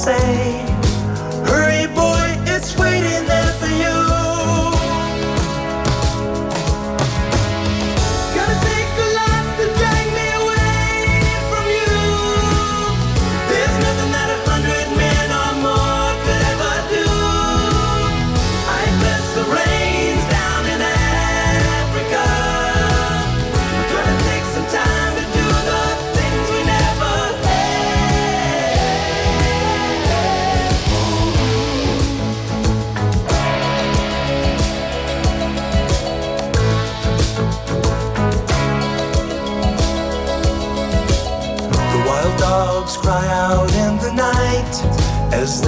Say,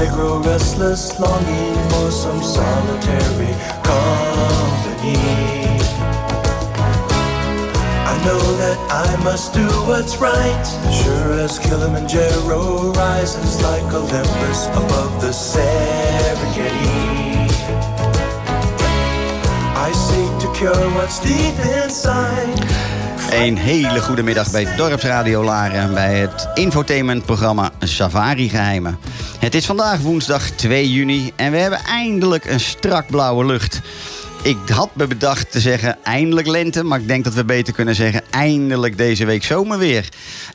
they grow restless, longing for some solitary company. I know that I must do what's right, sure as Kilimanjaro rises like Olympus above the Serengeti. I seek to cure what's deep inside. Een hele goede middag bij Dorpsradio Laren bij het infotainmentprogramma Safari Geheimen. Het is vandaag woensdag 2 juni en we hebben eindelijk een strak blauwe lucht. Ik had me bedacht te zeggen eindelijk lente, maar ik denk dat we beter kunnen zeggen eindelijk deze week zomerweer.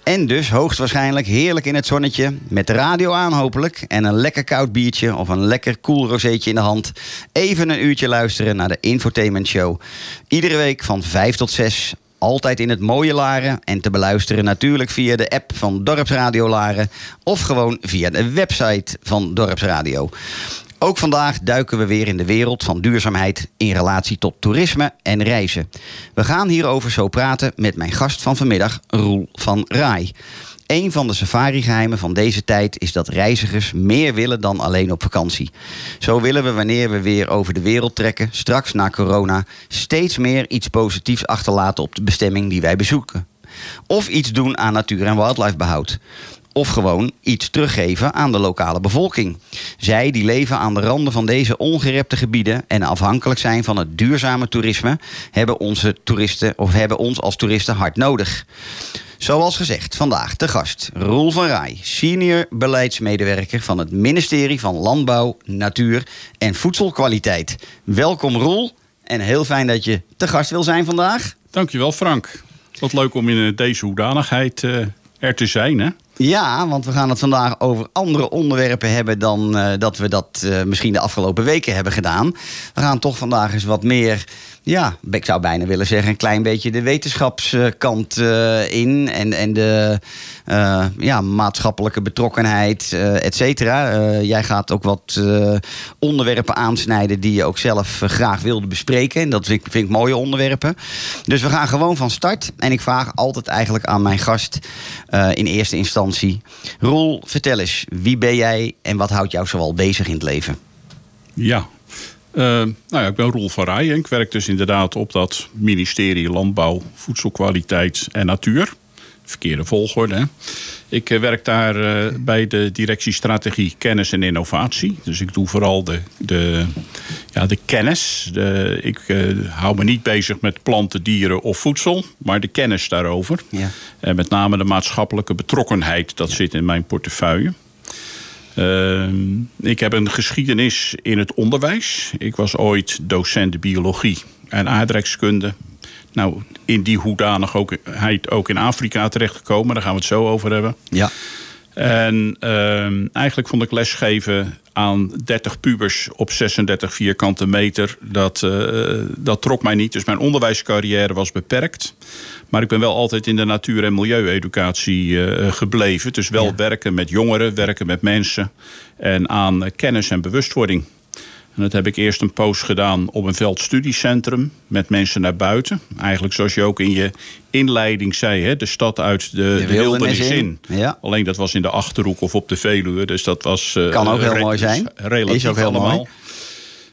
En dus hoogstwaarschijnlijk heerlijk in het zonnetje, met de radio aan hopelijk en een lekker koud biertje of een lekker koel rozeetje in de hand. Even een uurtje luisteren naar de Infotainment Show. Iedere week van 5 tot 6 altijd in het mooie Laren en te beluisteren natuurlijk via de app van Dorpsradio Laren of gewoon via de website van Dorpsradio. Ook vandaag duiken we weer in de wereld van duurzaamheid in relatie tot toerisme en reizen. We gaan hierover zo praten met mijn gast van vanmiddag, Roel van Rai. Een van de safari-geheimen van deze tijd is dat reizigers meer willen dan alleen op vakantie. Zo willen we wanneer we weer over de wereld trekken, straks na corona, steeds meer iets positiefs achterlaten op de bestemming die wij bezoeken. Of iets doen aan natuur- en wildlifebehoud. Of gewoon iets teruggeven aan de lokale bevolking. Zij die leven aan de randen van deze ongerepte gebieden en afhankelijk zijn van het duurzame toerisme, hebben onze toeristen of hebben ons als toeristen hard nodig. Zoals gezegd, vandaag de gast Roel van Rij, senior beleidsmedewerker van het ministerie van Landbouw, Natuur en Voedselkwaliteit. Welkom Roel en heel fijn dat je te gast wil zijn vandaag. Dankjewel Frank. Wat leuk om in eh, deze hoedanigheid eh, er te zijn. Hè? Ja, want we gaan het vandaag over andere onderwerpen hebben dan eh, dat we dat eh, misschien de afgelopen weken hebben gedaan. We gaan toch vandaag eens wat meer, ja, ik zou bijna willen zeggen, een klein beetje de wetenschapskant eh, in. En, en de eh, ja, maatschappelijke betrokkenheid, eh et cetera. Jij gaat ook wat onderwerpen aansnijden die je ook zelf graag wilde bespreken. En dat vind ik, vind ik mooie onderwerpen. Dus we gaan gewoon van start. En ik vraag altijd eigenlijk aan mijn gast in eerste instantie. Roel, vertel eens, wie ben jij en wat houdt jou zoal bezig in het leven? Ja. Eh, nou ja, ik ben Roel van Rijen. Ik werk dus inderdaad op dat ministerie Landbouw, Voedselkwaliteit en Natuur. Verkeerde volgorde. Hè? Ik eh, werk daar eh, bij de directie Strategie, Kennis en Innovatie. Dus ik doe vooral de, de, ja, de kennis. De, ik hou me niet bezig met planten, dieren of voedsel, maar de kennis daarover. Ja. En met name de maatschappelijke betrokkenheid, dat zit in mijn portefeuille. Ehm, ik heb een geschiedenis in het onderwijs. Ik was ooit docent biologie en aardrijkskunde. Nou, in die hoedanigheid ook in Afrika terechtgekomen. Daar gaan we het zo over hebben. Ja. En ehm, eigenlijk vond ik lesgeven aan 30 pubers op 36 vierkante meter. Dat, eh, dat trok mij niet. Dus mijn onderwijscarrière was beperkt. Maar ik ben wel altijd in de natuur- en milieueducatie eh, gebleven. Dus wel Ja. werken met jongeren, werken met mensen. En aan eh, kennis en bewustwording. En dat heb ik eerst een post gedaan op een veldstudiecentrum met mensen naar buiten. Eigenlijk zoals je ook in je inleiding zei, hè, de stad uit de, de wildernis wildernis in. in. Ja. Alleen dat was in de Achterhoek of op de Veluwe. Dus dat was... eh, Kan ook heel mooi zijn. Relatief Is ook heel allemaal. mooi.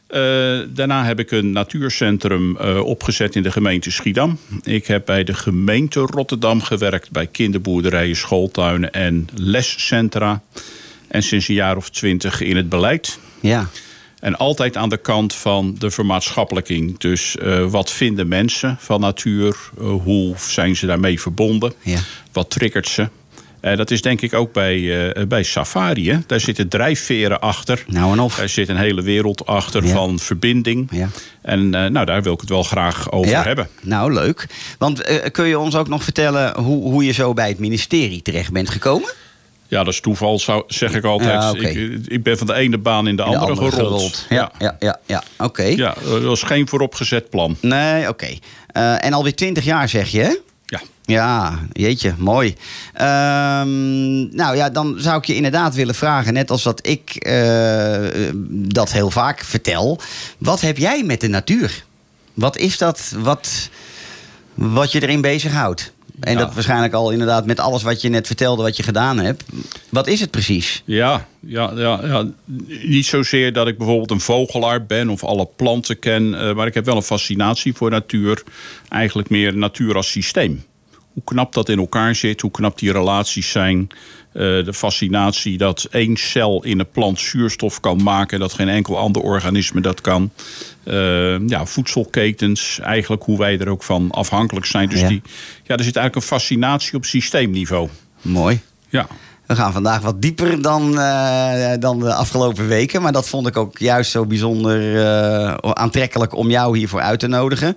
Eh, daarna heb ik een natuurcentrum eh, opgezet in de gemeente Schiedam. Ik heb bij de gemeente Rotterdam gewerkt bij kinderboerderijen, schooltuinen en lescentra. En sinds een jaar of twintig in het beleid. Ja. En altijd aan de kant van de vermaatschappelijking. Dus eh, wat vinden mensen van natuur? Hoe zijn ze daarmee verbonden? Ja. Wat triggert ze? Eh, dat is denk ik ook bij, eh, bij Safari. Hè? Daar zitten drijfveren achter. Nou en of. Daar zit een hele wereld achter Ja. van verbinding. Ja. En nou, daar wil ik het wel graag over ja. hebben. Nou, leuk. Want kun je ons ook nog vertellen hoe, hoe je zo bij het ministerie terecht bent gekomen? Ja, dat is toeval, zou, zeg ik altijd. Ja, oké. ik, ik ben van de ene baan in de, In de andere, gerold. Ja, ja, ja, ja. oké. ja, dat was geen vooropgezet plan. Nee, oké. Eh, en alweer twintig jaar zeg je? Ja. Jeetje, mooi. Ehm, nou ja, dan zou ik je inderdaad willen vragen, net als dat ik eh, dat heel vaak vertel. Wat heb jij met de natuur? Wat is dat wat, wat je erin bezighoudt? En Ja. dat waarschijnlijk al inderdaad met alles wat je net vertelde, wat je gedaan hebt. Wat is het precies? Ja, ja, ja, ja, niet zozeer dat ik bijvoorbeeld een vogelaar ben of alle planten ken, eh, maar ik heb wel een fascinatie voor natuur. Eigenlijk meer natuur als systeem. Hoe knap dat in elkaar zit, hoe knap die relaties zijn. eh, de fascinatie dat één cel in een plant zuurstof kan maken, dat geen enkel ander organisme dat kan. Eh, ja, voedselketens, eigenlijk hoe wij er ook van afhankelijk zijn. Dus Ja. die, ja, er zit eigenlijk een fascinatie op systeemniveau. Mooi. Ja. We gaan vandaag wat dieper dan, eh, dan de afgelopen weken. Maar dat vond ik ook juist zo bijzonder eh, aantrekkelijk om jou hiervoor uit te nodigen.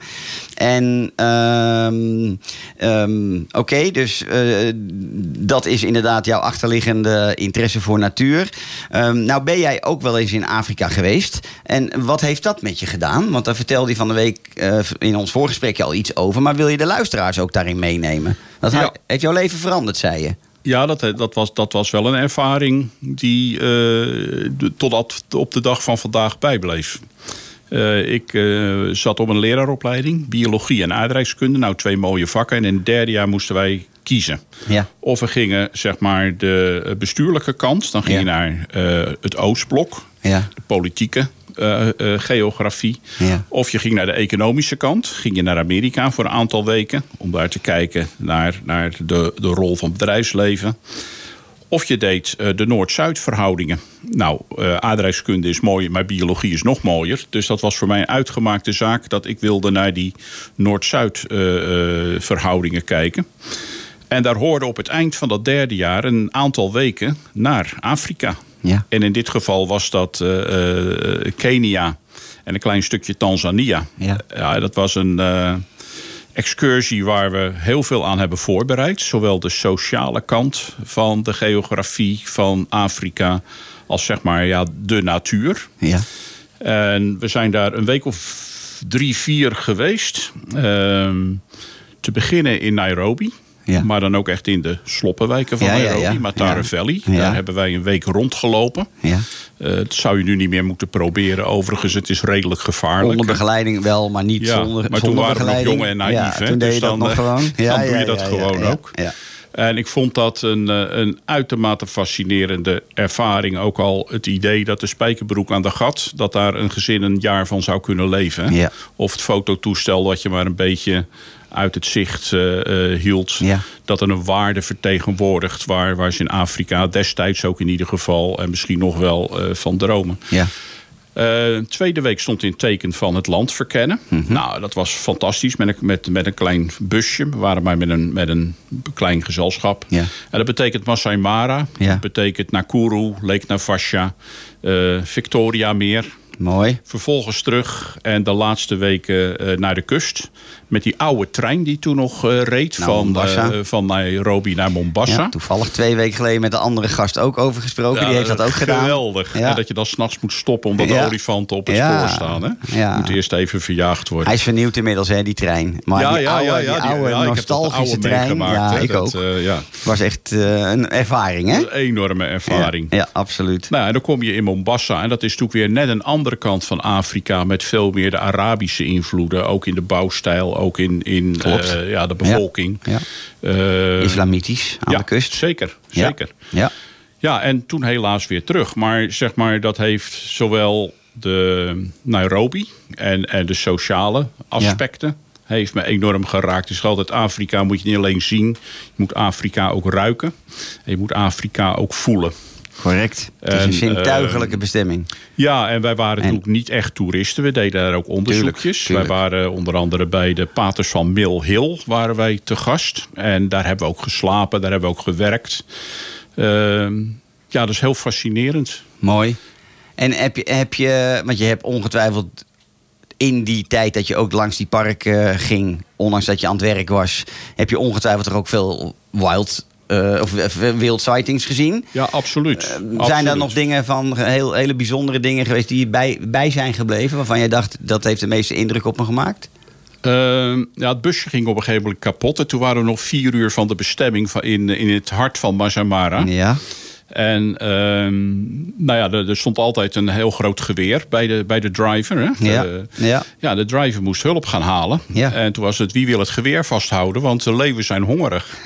En ehm, ehm, oké, dus eh, dat is inderdaad jouw achterliggende interesse voor natuur. Ehm, nou ben jij ook wel eens in Afrika geweest. En wat heeft dat met je gedaan? Want daar vertelde je van de week in ons voorgesprekje al iets over. Maar wil je de luisteraars ook daarin meenemen? Dat Ja. heeft jouw leven veranderd, zei je. Ja, dat, dat, was, dat was wel een ervaring die eh, de- totdat op de dag van vandaag bijbleef. Eh, ik eh, zat op een leraaropleiding, biologie en aardrijkskunde. Nou, twee mooie vakken. En in het derde jaar moesten wij kiezen. Ja. Of we gingen, zeg maar, de bestuurlijke kant. Dan ging Ja. je naar eh, het Oostblok, Ja. de politieke eh, eh, geografie. Ja. Of je ging naar de economische kant. Ging je naar Amerika voor een aantal weken. Om daar te kijken naar, naar de, de rol van bedrijfsleven. Of je deed eh, de Noord-Zuid verhoudingen. Nou, eh aardrijkskunde is mooi, maar biologie is nog mooier. Dus dat was voor mij een uitgemaakte zaak dat ik wilde naar die Noord-Zuid eh, eh, verhoudingen kijken. En daar hoorde op het eind van dat derde jaar een aantal weken naar Afrika. Ja. En in dit geval was dat eh, eh, Kenia en een klein stukje Tanzania. Ja. ja dat was een, eh, excursie waar we heel veel aan hebben voorbereid. Zowel de sociale kant van de geografie van Afrika als zeg maar ja, de natuur. Ja. En we zijn daar een week of drie, vier geweest. Ehm, te beginnen in Nairobi. Ja. Maar dan ook echt in de sloppenwijken van Ja, Nairobi, ja. Matara. Valley. Daar hebben wij een week rondgelopen. ja. Eh, dat zou je nu niet meer moeten proberen. Overigens, het is redelijk gevaarlijk. Onder begeleiding wel, maar niet zonder maar toen zonder waren we nog jong en naïef, Ja, hè? toen deed Dus je dat dan, nog eh, dan doe je dat gewoon ook. Ja. En ik vond dat een, eh, een uitermate fascinerende ervaring. Ook al het idee dat de spijkerbroek aan de gat... dat daar een gezin een jaar van zou kunnen leven. Of het fototoestel dat je maar een beetje uit het zicht eh, eh, hield. Ja. Dat er een waarde vertegenwoordigt... Waar, waar ze in Afrika destijds ook in ieder geval... en misschien nog wel eh, van dromen. Ja. Tweede week stond in het teken van het land verkennen. Mhm. Nou, dat was fantastisch met een, met, met een klein busje. We waren maar met een, met een klein gezelschap. En dat betekent Masai Mara. Dat betekent Nakuru, Lake Navasha, eh Victoria meer. Mooi. Vervolgens terug en de laatste weken eh, naar de kust. Met die oude trein die toen nog eh, reed van, eh, van Nairobi naar Mombasa. Ja, toevallig twee weken geleden met een andere gast ook over gesproken. Die heeft dat ook gedaan. Geweldig. Ja. En dat je dan s'nachts moet stoppen omdat de olifanten op het spoor staan. Hè? Moet eerst even verjaagd worden. Hij is vernieuwd inmiddels, hè, die trein. Maar ja, die ja, oude, die oude nostalgische oude trein. meegemaakt, Ja, hè, ik dat, ook. ja. was echt een ervaring, hè? Een enorme ervaring. Ja, absoluut. Nou, en dan kom je in Mombasa. En dat is natuurlijk weer net een andere kant van Afrika. Met veel meer de Arabische invloeden. Ook in de bouwstijl, ook in, in eh, ja, de bevolking. Ja. Eh, Islamitisch aan ja, de kust. Zeker, zeker. Ja. Ja, en toen helaas weer terug. Maar zeg maar, dat heeft zowel de Nairobi en, en de sociale aspecten... heeft me enorm geraakt. Dus altijd Afrika moet je niet alleen zien. Je moet Afrika ook ruiken. En je moet Afrika ook voelen. Correct. Het is En, een zintuigelijke eh, bestemming. Ja, en wij waren En- natuurlijk niet echt toeristen. We deden daar ook onderzoekjes. tuurlijk. Wij waren onder andere bij de paters van Mill Hill waren wij te gast. En daar hebben we ook geslapen, daar hebben we ook gewerkt. Ehm, ja, dat is heel fascinerend. Mooi. En heb je, heb je, want je hebt ongetwijfeld in die tijd dat je ook langs die park eh, ging, ondanks dat je aan het werk was, heb je ongetwijfeld toch ook veel wild eh, of eh, wild sightings gezien. Ja, absoluut. Eh, Absoluut. Zijn er nog dingen van heel, hele bijzondere dingen geweest die bij, bij zijn gebleven, waarvan je dacht dat heeft de meeste indruk op me gemaakt? Ehm, ja, het busje ging op een gegeven moment kapot. En toen waren we nog vier uur van de bestemming van in, in het hart van Mazamara. Ja. En ehm, nou ja, er, er stond altijd een heel groot geweer bij de, bij de driver. Hè? Ja, Eh, ja. ja, de driver moest hulp gaan halen. Ja. En toen was het wie wil het geweer vasthouden, want de leeuwen zijn hongerig.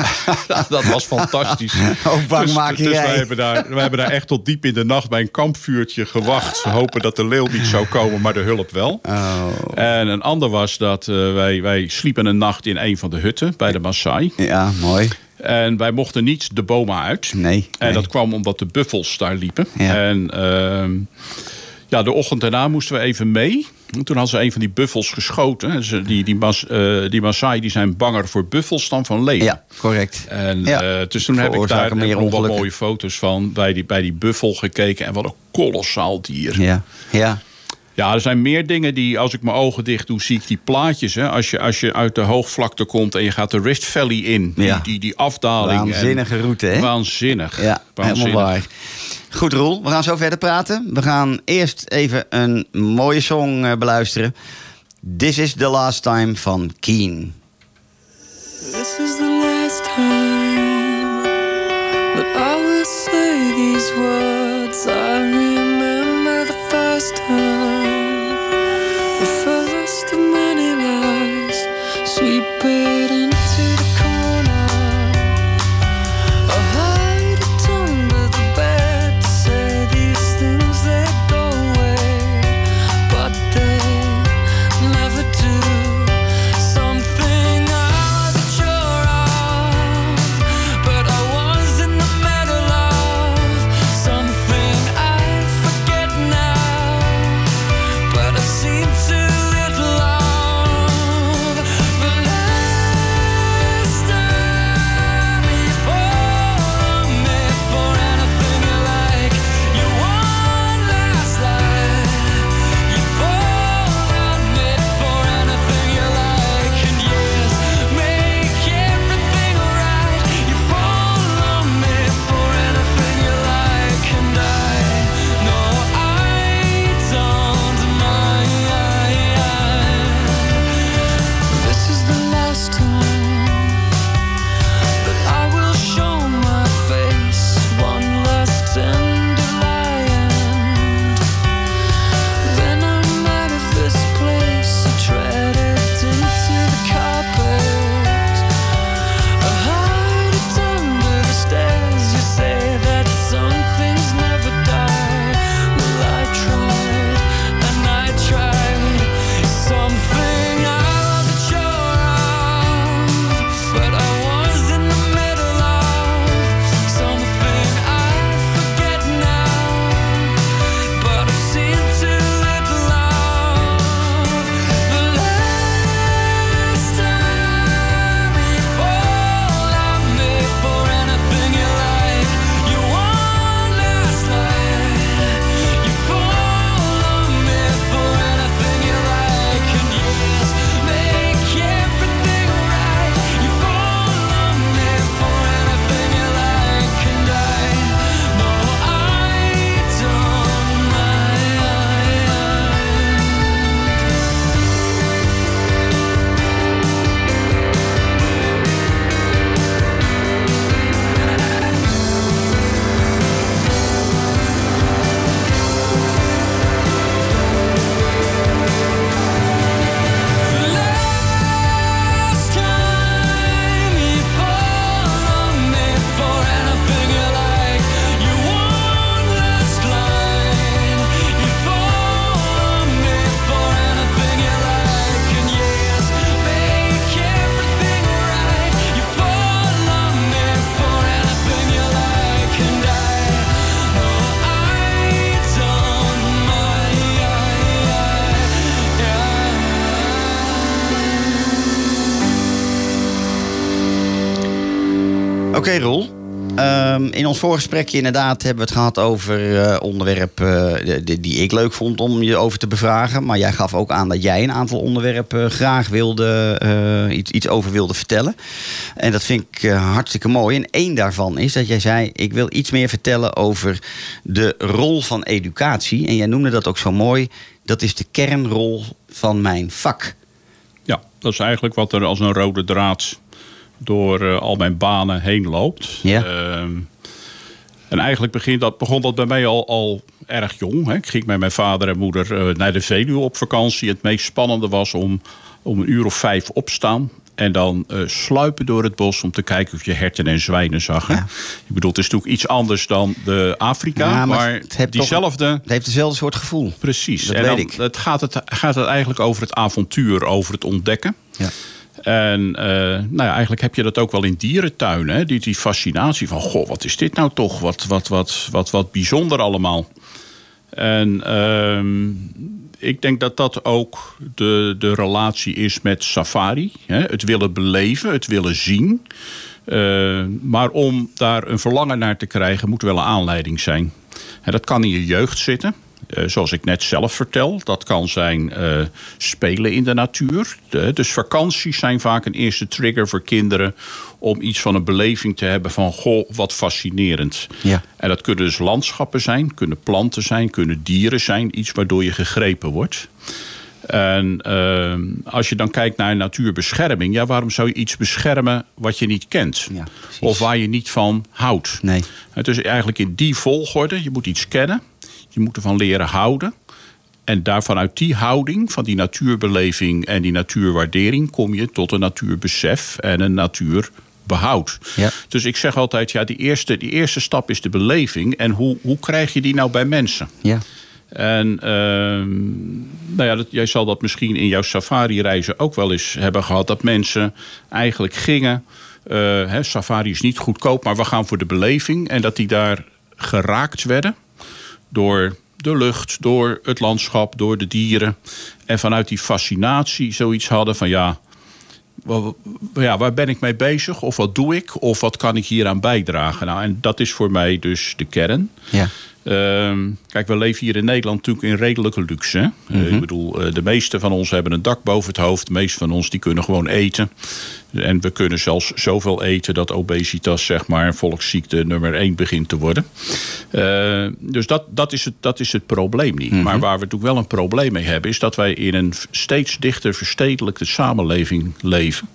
dat was fantastisch. Ook bangmakerij. Dus, dus wij, hebben daar, wij hebben daar echt tot diep in de nacht bij een kampvuurtje gewacht. Hopen dat de leeuw niet zou komen, maar de hulp wel. Oh. En een ander was dat eh, wij, wij sliepen een nacht in een van de hutten bij de Maasai. Ja, mooi. En wij mochten niet de bomen uit. Nee. En nee. dat kwam omdat de buffels daar liepen. Ja. En ehm, ja, de ochtend daarna moesten we even mee. En toen hadden ze een van die buffels geschoten. En Ze, die, die, Mas, eh, die Maasai die zijn banger voor buffels dan van leeuwen. Ja, correct. En Ja. eh, dus toen heb ik daar meer nog wat mooie foto's van bij die, bij die buffel gekeken. En wat een kolossaal dier. Ja, ja. Ja, er zijn meer dingen die, als ik mijn ogen dicht doe, zie ik die plaatjes. Hè? Als, je, als je uit de hoogvlakte komt en je gaat de Rift Valley in. Ja. Die, die, die afdaling. Waanzinnige en, route, hè? Waanzinnig. Ja, Waanzinnig. helemaal waar. Goed, Roel. We gaan zo verder praten. We gaan eerst even een mooie song eh, beluisteren. This is the last time van Keen. This is the last time that I will say these words. I remember the first time, ons voorgesprekje inderdaad hebben we het gehad over eh, onderwerpen eh, die, die ik leuk vond om je over te bevragen. Maar jij gaf ook aan dat jij een aantal onderwerpen graag wilde, eh, iets, iets over wilde vertellen. En dat vind ik eh, hartstikke mooi. En één daarvan is dat jij zei, ik wil iets meer vertellen over de rol van educatie. En jij noemde dat ook zo mooi. Dat is de kernrol van mijn vak. Ja, dat is eigenlijk wat er als een rode draad door eh, al mijn banen heen loopt. Ja. Ehm, en eigenlijk begint dat, begon dat bij mij al, al erg jong. Hè. Ik ging met mijn vader en moeder eh, naar de Veluwe op vakantie. Het meest spannende was om, om een uur of vijf opstaan. En dan eh, sluipen door het bos om te kijken of je herten en zwijnen zag. Ja. Ik bedoel, het is natuurlijk iets anders dan de Afrika. Ja, maar maar het heeft toch- diezelfde... Het heeft dezelfde soort gevoel. Precies. Dat en weet dan, ik. Het gaat, het gaat het eigenlijk over het avontuur, over het ontdekken. Ja. En eh, nou eigenlijk heb je dat ook wel in dierentuinen. Die, die fascinatie van, goh, wat is dit nou toch? Wat, wat, wat, wat, wat bijzonder allemaal. En ehm, ik denk dat dat ook de, de relatie is met safari. Hè? Het willen beleven, het willen zien. Eh, maar om daar een verlangen naar te krijgen, moet wel een aanleiding zijn. En dat kan in je jeugd zitten. Eh, zoals ik net zelf vertel, dat kan zijn eh, spelen in de natuur. De- dus vakanties zijn vaak een eerste trigger voor kinderen om iets van een beleving te hebben van goh, wat fascinerend. Ja. En dat kunnen dus landschappen zijn, kunnen planten zijn, kunnen dieren zijn, iets waardoor je gegrepen wordt. En ehm, als je dan kijkt naar natuurbescherming, ja, waarom zou je iets beschermen wat je niet kent? Ja, of waar je niet van houdt? Nee. Het is eigenlijk in die volgorde. Je moet iets kennen. Je moet ervan leren houden. En daarvan uit die houding, van die natuurbeleving en die natuurwaardering, kom je tot een natuurbesef en een natuurbehoud. Ja. Dus ik zeg altijd, ja, die eerste, die eerste stap is de beleving. En hoe, hoe krijg je die nou bij mensen? Ja. En ehm, nou ja, dat, jij zal dat misschien in jouw safari-reizen ook wel eens hebben gehad. Dat mensen eigenlijk gingen. eh, hè, safari is niet goedkoop, maar we gaan voor de beleving. En dat die daar geraakt werden door de lucht, door het landschap, door de dieren. En vanuit die fascinatie zoiets hadden van ja. Ja, waar ben ik mee bezig? Of wat doe ik? Of wat kan ik hieraan bijdragen? Nou, en dat is voor mij dus de kern. Ja. Ehm, kijk, we leven hier in Nederland natuurlijk in redelijke luxe. Eh, ik bedoel, eh, de meeste van ons hebben een dak boven het hoofd. De meeste van ons die kunnen gewoon eten. En we kunnen zelfs zoveel eten dat obesitas, zeg maar, volksziekte nummer één begint te worden. Eh, dus dat, dat, is het, dat is het probleem niet. Maar waar we natuurlijk wel een probleem mee hebben, is dat wij in een steeds dichter verstedelijkte samenleving leven.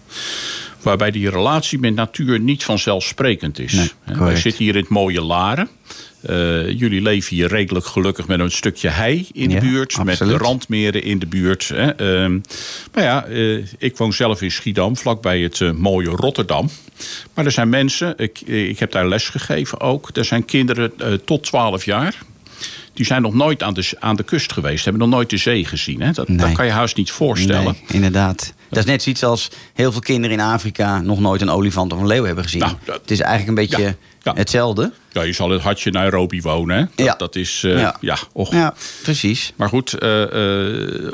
Waarbij die relatie met natuur niet vanzelfsprekend is. Nee, wij zitten hier in het mooie Laren. Eh, jullie leven hier redelijk gelukkig met een stukje hei in Ja, de buurt. Met de randmeren in de buurt. Hè. Ehm, maar ja, eh, ik woon zelf in Schiedam, vlakbij het eh, mooie Rotterdam. Maar er zijn mensen, ik, ik heb daar les gegeven ook. Er zijn kinderen tot 12 jaar. Die zijn nog nooit aan de, aan de kust geweest. Hebben nog nooit de zee gezien. Hè. Dat, dat kan je haast niet voorstellen. Nee, inderdaad. Dat is net zoiets als heel veel kinderen in Afrika nog nooit een olifant of een leeuw hebben gezien. Nou, dat- het is eigenlijk een beetje Ja, ja. hetzelfde. Ja, je zal het hartje Nairobi wonen. Hè. Dat, Ja. dat is, eh, ja. Ja. och. Ja, precies. Maar goed, eh, eh,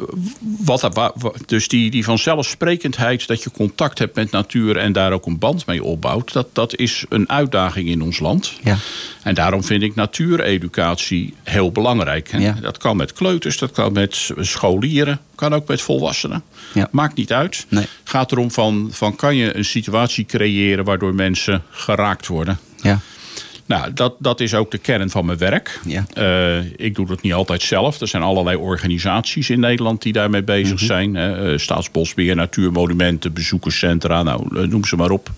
wat, wa- wa- dus die, die vanzelfsprekendheid dat je contact hebt met natuur en daar ook een band mee opbouwt, dat, dat is een uitdaging in ons land. Ja. En daarom vind ik natuureducatie heel belangrijk. Hè? Ja. Dat kan met kleuters, dat kan met scholieren, kan ook met volwassenen. Ja. Maakt niet uit. Nee. Gaat erom van, van kan je een situatie creëren waardoor mensen geraakt worden. Ja. Nou, dat, dat is ook de kern van mijn werk. Ja. Eh, ik doe dat niet altijd zelf. Er zijn allerlei organisaties in Nederland die daarmee bezig Mhm. zijn. Eh, Staatsbosbeheer, Natuurmonumenten, bezoekerscentra, nou, eh, noem ze maar op.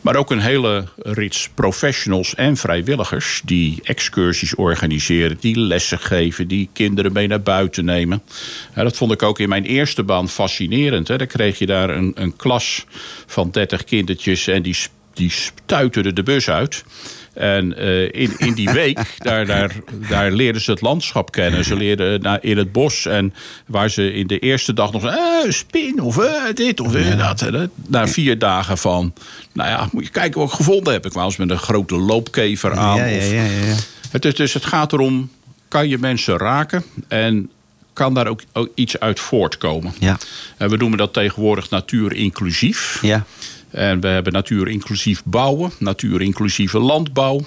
Maar ook een hele rits professionals en vrijwilligers die excursies organiseren, die lessen geven, die kinderen mee naar buiten nemen. Dat vond ik ook in mijn eerste baan fascinerend. Hè. Dan kreeg je daar een, een klas van 30 kindertjes en die, die stuiterden de bus uit. En eh, in, in die week, daar, daar, daar leerden ze het landschap kennen. Ze leerden naar, in het bos. En waar ze in de eerste dag nog. Eh, spin of eh, dit of eh, dat. Eh, na vier dagen van... Nou ja, moet je kijken wat ik gevonden heb. Ik was met een grote loopkever aan. Ja, ja, of- ja, ja, ja. Het is, dus het gaat erom, kan je mensen raken... en kan daar ook, ook iets uit voortkomen. Ja. En we noemen dat tegenwoordig natuur inclusief. Ja. En we hebben natuur inclusief bouwen, natuur inclusieve landbouw.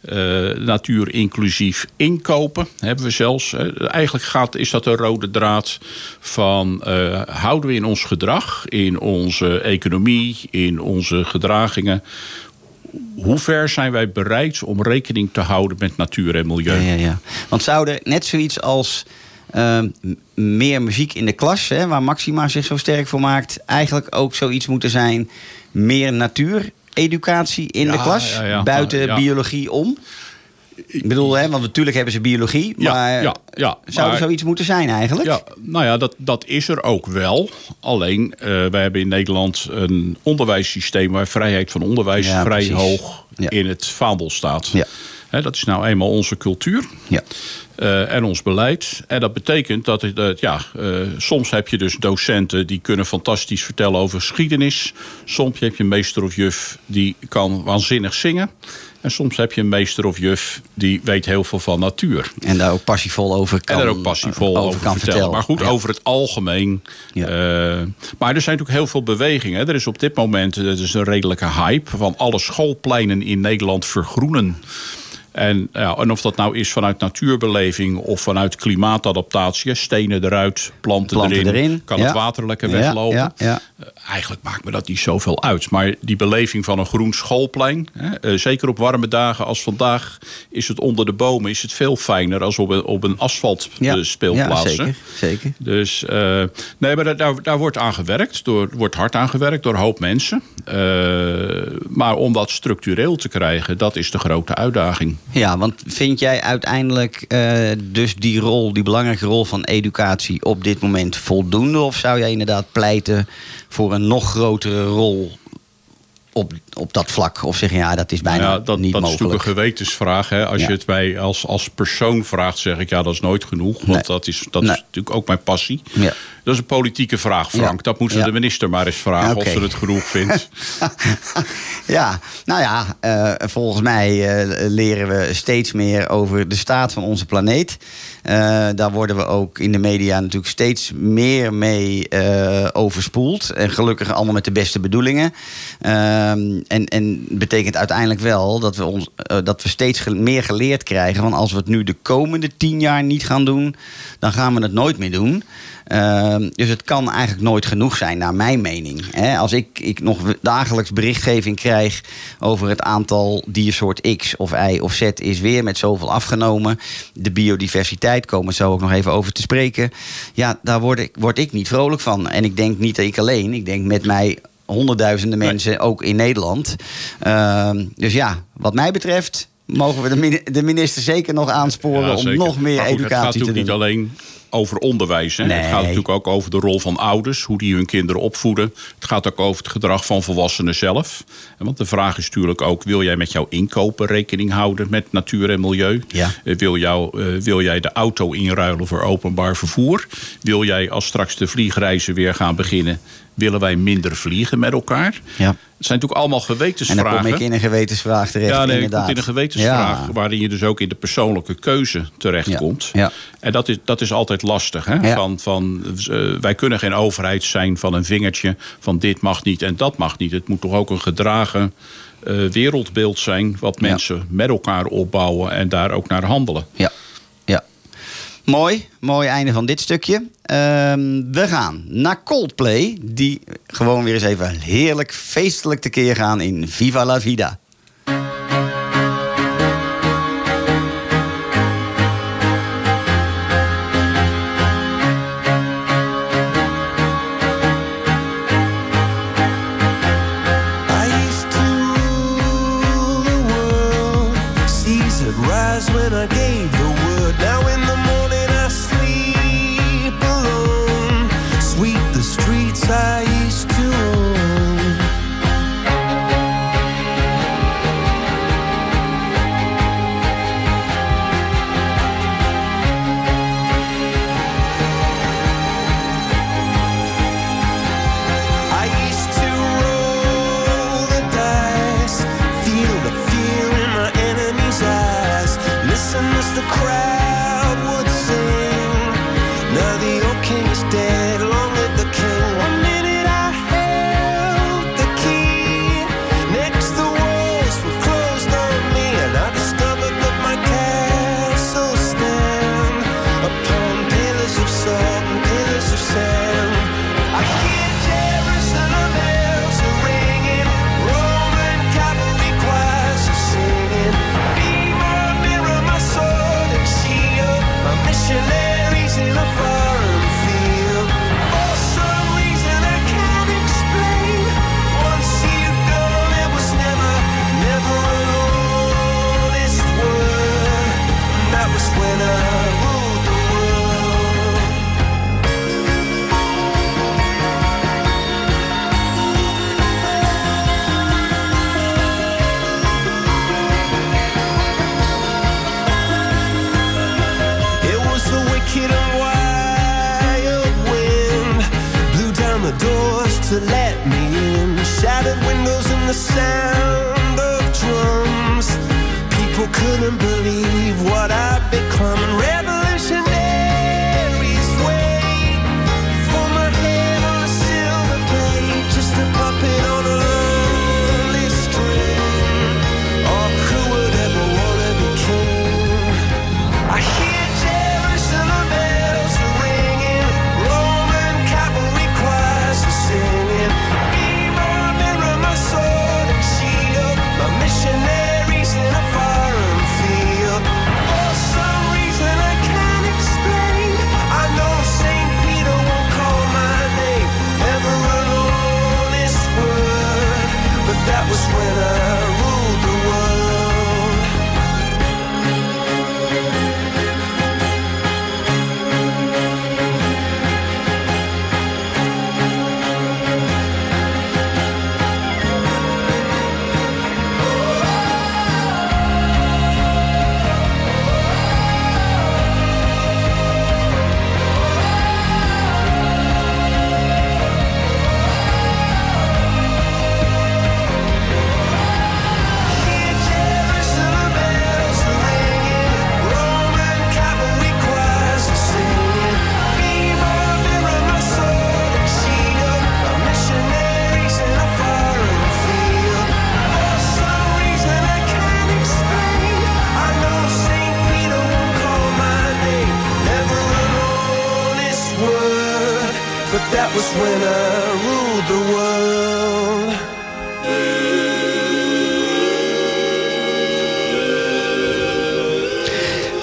eh, natuur inclusief inkopen hebben we zelfs. Eh, eigenlijk gaat, is dat een rode draad van eh, houden we in ons gedrag, in onze economie, in onze gedragingen. Hoe ver zijn wij bereid om rekening te houden met natuur en milieu? Ja, ja, ja. Want zou er net zoiets als ehm, meer muziek in de klas, hè, waar Maxima zich zo sterk voor maakt, eigenlijk ook zoiets moeten zijn, meer natuureducatie in Ja, de klas, ja, ja. buiten biologie om? Ik bedoel, hè, want natuurlijk hebben ze biologie, maar ja, ja, zou maar- er zoiets moeten zijn eigenlijk? Ja, nou ja, dat, dat is er ook wel. Alleen, eh wij hebben in Nederland een onderwijssysteem waar vrijheid van onderwijs vrij precies. hoog in het vaandel staat. Ja. Dat is nou eenmaal onze cultuur. Ja. eh, en ons beleid. En dat betekent dat het, ja, eh, soms heb je dus docenten die kunnen fantastisch vertellen over geschiedenis. Soms heb je een meester of juf die kan waanzinnig zingen. En soms heb je een meester of juf die weet heel veel van natuur. En daar ook passievol over kan, En daar ook passievol over, kan vertellen. Maar goed, Ja. over het algemeen. Ja. eh, maar er zijn natuurlijk heel veel bewegingen. Er is op dit moment is een redelijke hype van alle schoolpleinen in Nederland vergroenen. En, ja, en of dat nou is vanuit natuurbeleving of vanuit klimaatadaptatie. Stenen eruit, planten, Planten erin, erin, Kan ja. het water lekker weglopen. ja. Eh, Eigenlijk maakt me dat niet zoveel uit. Maar die beleving van een groen schoolplein... Hè, eh, zeker op warme dagen als vandaag... is het onder de bomen is het veel fijner... als op een, op een Ja, asfaltspeelplaats. ja, zeker, zeker. Dus eh, nee, maar daar- daar, wordt aan gewerkt. Door, wordt hard aan gewerkt door een hoop mensen. Eh, maar om dat structureel te krijgen... dat is de grote uitdaging. Ja, want vind jij uiteindelijk eh, dus die rol, die belangrijke rol van educatie op dit moment voldoende? Of zou jij inderdaad pleiten voor een nog grotere rol op, op dat vlak? Of zeg je ja, dat is bijna ja, dat, niet dat is mogelijk? natuurlijk een gewetensvraag. Hè? Als Ja. je het mij als, als persoon vraagt, zeg ik ja, dat is nooit genoeg. Want Nee. dat, is, dat Nee. is natuurlijk ook mijn passie. Ja. Dat is een politieke vraag, Frank. Dat moeten Ja. de minister maar eens vragen of ze het genoeg vindt. Ja, nou ja, eh, volgens mij eh, leren we steeds meer over de staat van onze planeet. Eh, daar worden we ook in de media natuurlijk steeds meer mee overspoeld. En gelukkig allemaal met de beste bedoelingen. Eh, Ehm, en, en betekent uiteindelijk wel dat we, ons, eh, dat we steeds meer geleerd krijgen. Want als we het nu de komende tien jaar niet gaan doen, dan gaan we het nooit meer doen. Ehm, dus het kan eigenlijk nooit genoeg zijn, naar mijn mening. Hè, als ik, ik nog dagelijks berichtgeving krijg over het aantal diersoort X of Y of Z is weer met zoveel afgenomen. De biodiversiteit komen zo ook nog even over te spreken. Ja, daar word ik, word ik niet vrolijk van. En ik denk niet dat ik alleen, ik denk met mij honderdduizenden mensen, ook in Nederland. Ehm, dus ja, wat mij betreft mogen we de, de minister zeker nog aansporen Ja, om nog meer Maar goed, Het gaat educatie te natuurlijk doen. niet alleen over onderwijs. Hè. Nee. Het gaat natuurlijk ook over de rol van ouders, hoe die hun kinderen opvoeden. Het gaat ook over het gedrag van volwassenen zelf. Want de vraag is natuurlijk ook: wil jij met jouw inkopen rekening houden met natuur en milieu? Ja. Eh, Wil, jou, eh, wil jij de auto inruilen voor openbaar vervoer? Wil jij als straks de vliegreizen weer gaan beginnen, willen wij minder vliegen met elkaar? Ja. Het zijn natuurlijk allemaal En gewetensvragen. dan kom ik in een gewetensvraag terecht, Ja, nee, inderdaad. komt in een gewetensvraag Ja. waarin je dus ook in de persoonlijke keuze terechtkomt. Ja, ja. En dat is, dat is altijd lastig. Hè? Van, van, eh, wij kunnen geen overheid zijn van een vingertje van dit mag niet en dat mag niet. Het moet toch ook een gedragen eh, wereldbeeld zijn wat mensen met elkaar opbouwen en daar ook naar handelen. Ja. Mooi, mooi einde van dit stukje. Ehm, we gaan naar Coldplay, die gewoon weer eens even heerlijk feestelijk tekeer gaan in Viva la Vida. The sound of drums. People couldn't believe what I'd become. When I ruled the world.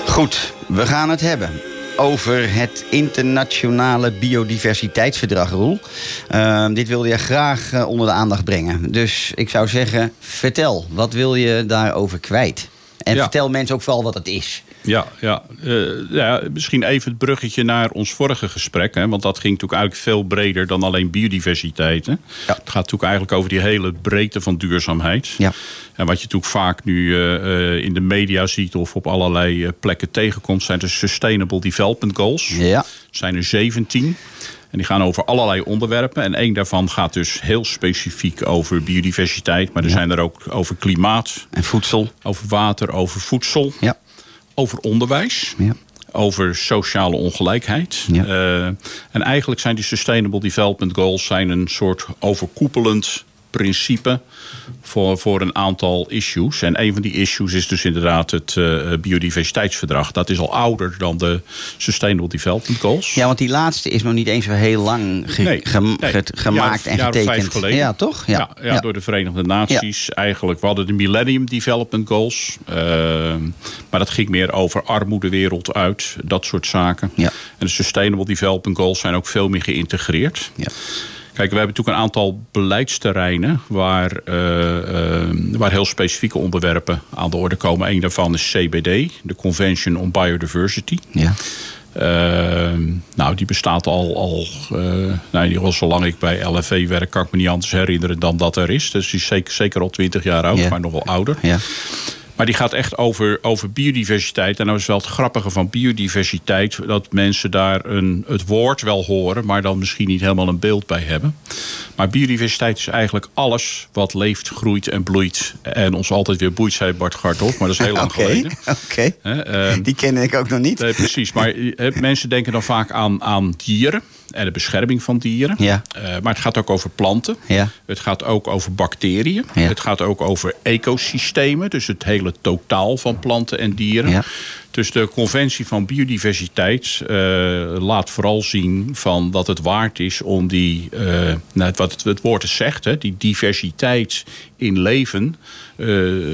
Goed, we gaan het hebben over het internationale biodiversiteitsverdrag, Roel. Ehm, dit wilde je graag eh, onder de aandacht brengen. Dus ik zou zeggen, vertel, wat wil je daarover kwijt? En Ja. vertel mensen ook vooral wat het is. Ja, ja, eh, ja, misschien even het bruggetje naar ons vorige gesprek. Hè, want dat ging natuurlijk eigenlijk veel breder dan alleen biodiversiteit. Hè. Ja. Het gaat natuurlijk eigenlijk over die hele breedte van duurzaamheid. Ja. En wat je natuurlijk vaak nu eh, eh, in de media ziet of op allerlei plekken tegenkomt, zijn de Sustainable Development Goals. Ja, Er zijn er 17. En die gaan over allerlei onderwerpen. En één daarvan gaat dus heel specifiek over biodiversiteit. Maar er zijn er ook over klimaat, en voedsel. over water, over voedsel, Ja. Over onderwijs. Ja. Over sociale ongelijkheid. Ja. Eh, en eigenlijk zijn die Sustainable Development Goals zijn een soort overkoepelend principe voor, voor een aantal issues. En een van die issues is dus inderdaad het eh, biodiversiteitsverdrag. Dat is al ouder dan de Sustainable Development Goals. Ja, want die laatste is nog niet eens zo heel lang ge- Nee, gem- nee. ge- gemaakt en getekend. geleden. Ja, toch? Ja, ja, door de Verenigde Naties. Eigenlijk, we hadden de Millennium Development Goals. eh, maar dat ging meer over armoede wereld uit. Dat soort zaken. Ja. En de Sustainable Development Goals zijn ook veel meer geïntegreerd. Ja. Kijk, we hebben natuurlijk een aantal beleidsterreinen waar, eh, eh, waar heel specifieke onderwerpen aan de orde komen. Eén daarvan is CBD, de Convention on Biodiversity. Ja. Ehm, nou, die bestaat al, al eh, nou, ieder geval zolang ik bij LFV werk, kan ik me niet anders herinneren dan dat er is. Dus die is zeker, zeker al twintig jaar oud, maar nog wel ouder. Ja. Maar die gaat echt over, over biodiversiteit. En nou is wel het grappige van biodiversiteit... dat mensen daar een, het woord wel horen... maar dan misschien niet helemaal een beeld bij hebben. Maar biodiversiteit is eigenlijk alles wat leeft, groeit en bloeit. En ons altijd weer boeit, zei Bart Garthoff. Maar dat is heel lang Oké, geleden. oké. Ehm, Die ken ik ook nog niet. Nee, precies. Maar eh, mensen denken dan vaak aan, aan dieren en de bescherming van dieren. Ja. Eh, maar het gaat ook over planten. Ja. Het gaat ook over bacteriën. Ja. Het gaat ook over ecosystemen. Dus het hele totaal van planten en dieren. Ja. Dus de conventie van biodiversiteit eh, laat vooral zien van dat het waard is om die, nou, wat het, het woord het zegt, hè, die diversiteit in leven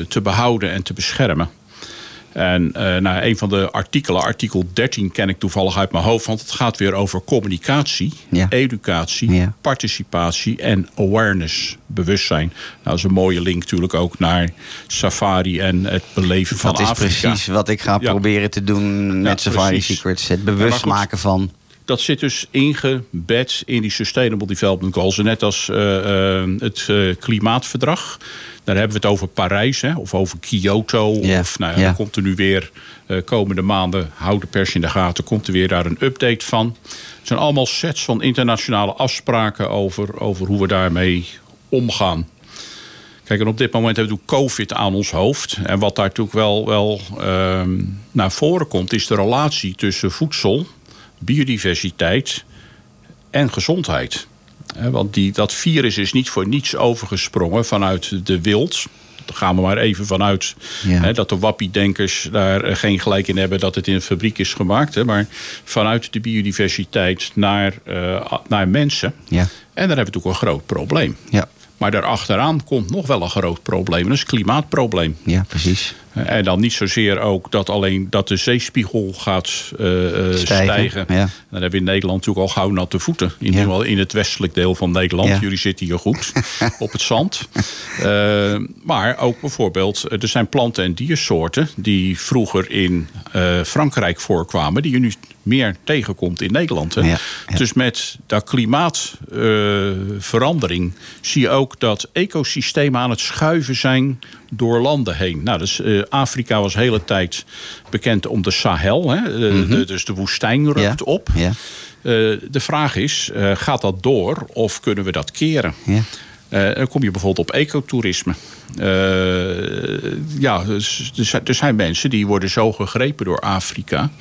te behouden en te beschermen. En eh nou, een van de artikelen, artikel 13, ken ik toevallig uit mijn hoofd. Want het gaat weer over communicatie, Ja. educatie, Ja. participatie en awareness, bewustzijn. Nou, dat is een mooie link natuurlijk ook naar safari en het beleven van Dat is Afrika. precies wat ik ga Ja. proberen te doen met Safari precies. Secrets. Het bewust maken van... Dat zit dus ingebed in die Sustainable Development Goals. En net als eh, eh, het eh, klimaatverdrag. Daar hebben we het over Parijs hè, of over Kyoto. Of nou komt er nu weer komende maanden, houd de pers in de gaten, komt er weer daar een update van. Het zijn allemaal sets van internationale afspraken over, over hoe we daarmee omgaan. Kijk, en op dit moment hebben we COVID aan ons hoofd. En wat daar natuurlijk wel, wel ehm, naar voren komt, is de relatie tussen voedsel, biodiversiteit en gezondheid. Want die, dat virus is niet voor niets overgesprongen vanuit de wild. Daar gaan we maar even vanuit Ja. hè, dat de wappiedenkers daar eh, geen gelijk in hebben dat het in een fabriek is gemaakt. Hè, maar vanuit de biodiversiteit naar, eh, naar mensen. Ja. En daar hebben we natuurlijk een groot probleem. Ja, Maar daarachteraan komt nog wel een groot probleem. Dat is het klimaatprobleem. ja precies. En dan niet zozeer ook dat alleen dat de zeespiegel gaat eh, eh, Stijgen, stijgen. ja. Dan hebben we in Nederland natuurlijk al gauw natte voeten. In, ieder geval in het westelijk deel van Nederland. Ja. Jullie zitten hier goed op het zand. Eh, maar ook bijvoorbeeld, er zijn planten- en diersoorten... die vroeger in Frankrijk voorkwamen... die je nu meer tegenkomt in Nederland. Hè? Ja, ja. Dus met dat klimaatverandering zie je ook dat ecosystemen aan het schuiven zijn door landen heen. Nou, dus, eh, Afrika was de hele tijd bekend om de Sahel. Hè? Eh, de- dus de woestijn rukt Mhm. Ja. op. Ja. Eh, de vraag is, gaat dat door of kunnen we dat keren? Ja. Dan kom je bijvoorbeeld op ecotourisme. Ja, dus, er zijn mensen die worden zo gegrepen door Afrika.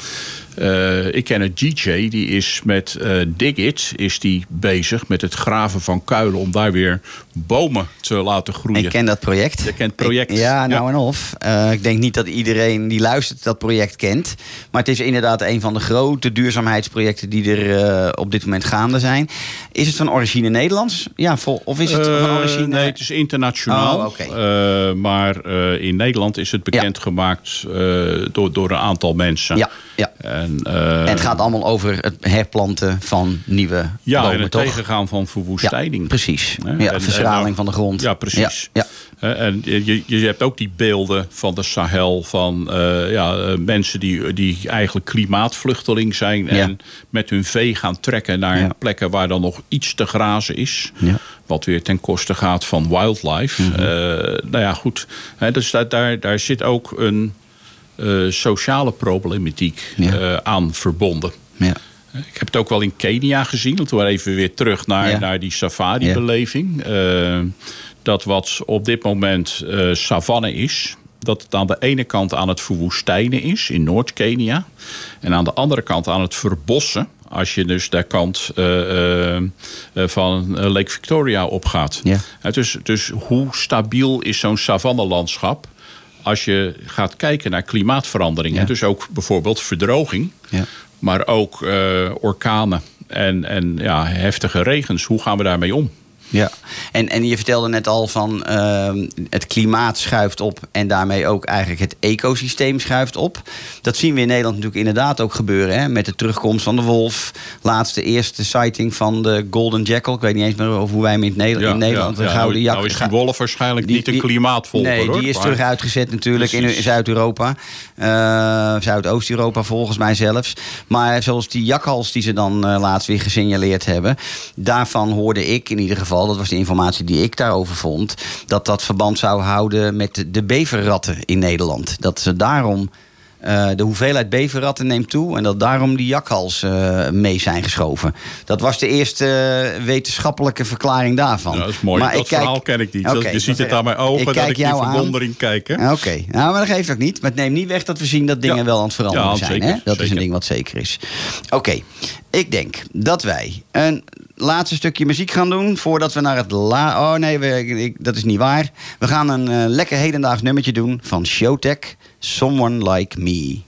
Eh, ik ken een DJ, die is met eh Dig It is die bezig met het graven van kuilen... om daar weer bomen te laten groeien. Ik ken dat project. Je kent het project. Ik- ja, nou Ja. en of. Eh, ik denk niet dat iedereen die luistert dat project kent. Maar het is inderdaad een van de grote duurzaamheidsprojecten die er eh, op dit moment gaande zijn. Is het van origine Nederlands? Ja, vol, of is het van Eh, origine... nee, het is internationaal. Oh, oké. Eh, maar eh, in Nederland is het bekendgemaakt eh, door, door een aantal mensen. Ja, ja. En, eh, En het gaat allemaal over het herplanten van nieuwe ja, bomen, en het toch? tegengaan van verwoestijning. Ja, precies. Ja, En- verstraling en- van de grond. Ja, precies. Ja, En je, je hebt ook die beelden van de Sahel van eh, ja, eh, mensen die, die eigenlijk klimaatvluchteling zijn en met hun vee gaan trekken naar plekken waar dan nog iets te grazen is. Ja. Wat weer ten koste gaat van wildlife. Mhm. Eh, nou ja, goed. Hè, dus daar, daar, daar zit ook een eh, sociale problematiek Ja. eh, aan verbonden. ja. Ik heb het ook wel in Kenia gezien. Laten we even weer terug naar, Ja. naar die safari-beleving. Eh, dat wat op dit moment eh, savanne is... dat het aan de ene kant aan het verwoestijnen is in Noord-Kenia... en aan de andere kant aan het verbossen... als je dus de kant eh, eh, eh, van eh, Lake Victoria opgaat. Ja. Eh, dus, dus hoe stabiel is zo'n savannelandschap... als je gaat kijken naar klimaatverandering... Ja. en dus ook bijvoorbeeld verdroging... Ja. Maar ook eh, orkanen en, en ja, heftige regens. Hoe gaan we daarmee om? Ja, en, en je vertelde net al van ehm, het klimaat schuift op en daarmee ook eigenlijk het ecosysteem schuift op. Dat zien we in Nederland natuurlijk inderdaad ook gebeuren. Hè? Met de terugkomst van de wolf. Laatste eerste sighting van de Golden Jackal. Ik weet niet eens meer over hoe wij hem in, Nederland in Nederland de ja, gouden nou, nou is die wolf waarschijnlijk niet een klimaatvolger. Nee, hoor, die is maar- terug uitgezet natuurlijk in. Zuid-Europa. Eh, Zuidoost-Europa volgens mij zelfs. Maar zoals die jakhals die ze dan eh, laatst weer gesignaleerd hebben. Daarvan hoorde ik in ieder geval, dat was de informatie die ik daarover vond. Dat dat verband zou houden met de beverratten in Nederland. Dat ze daarom... eh, de hoeveelheid beverratten neemt toe en dat daarom die jakhals eh, mee zijn geschoven. Dat was de eerste eh, wetenschappelijke verklaring daarvan. Ja, dat is mooi. Maar dat ik kijk- verhaal ken ik niet. Je ziet het aan mijn ogen ik dat kijk ik aan. verwondering kijk. Oké, nou, maar dat geeft ook niet. Maar het neemt niet weg dat we zien dat dingen Ja. wel aan het veranderen Ja, zijn. zeker, hè? Dat is een ding wat zeker is. Oké, ik denk dat wij een laatste stukje muziek gaan doen voordat we naar het la... Oh nee, we, ik- dat is niet waar. We gaan een lekker hedendaags nummertje doen van Showtech, Someone Like Me.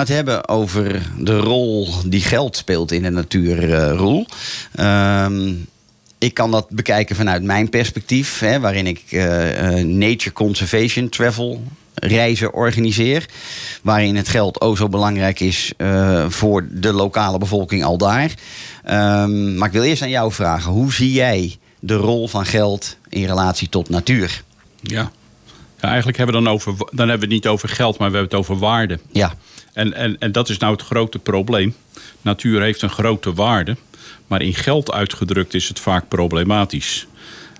We het hebben over de rol die geld speelt in de natuur, eh, Roel. Ehm, ik kan dat bekijken vanuit mijn perspectief, hè, waarin ik eh, eh, nature conservation travel reizen organiseer. Waarin het geld o zo belangrijk is voor de lokale bevolking al daar. Ehm, maar ik wil eerst aan jou vragen: hoe zie jij de rol van geld in relatie tot natuur? Ja. ja, eigenlijk hebben we dan over, dan hebben we het niet over geld, maar we hebben het over waarde. Ja, En, en, en dat is nou het grote probleem. Natuur heeft een grote waarde, maar in geld uitgedrukt is het vaak problematisch.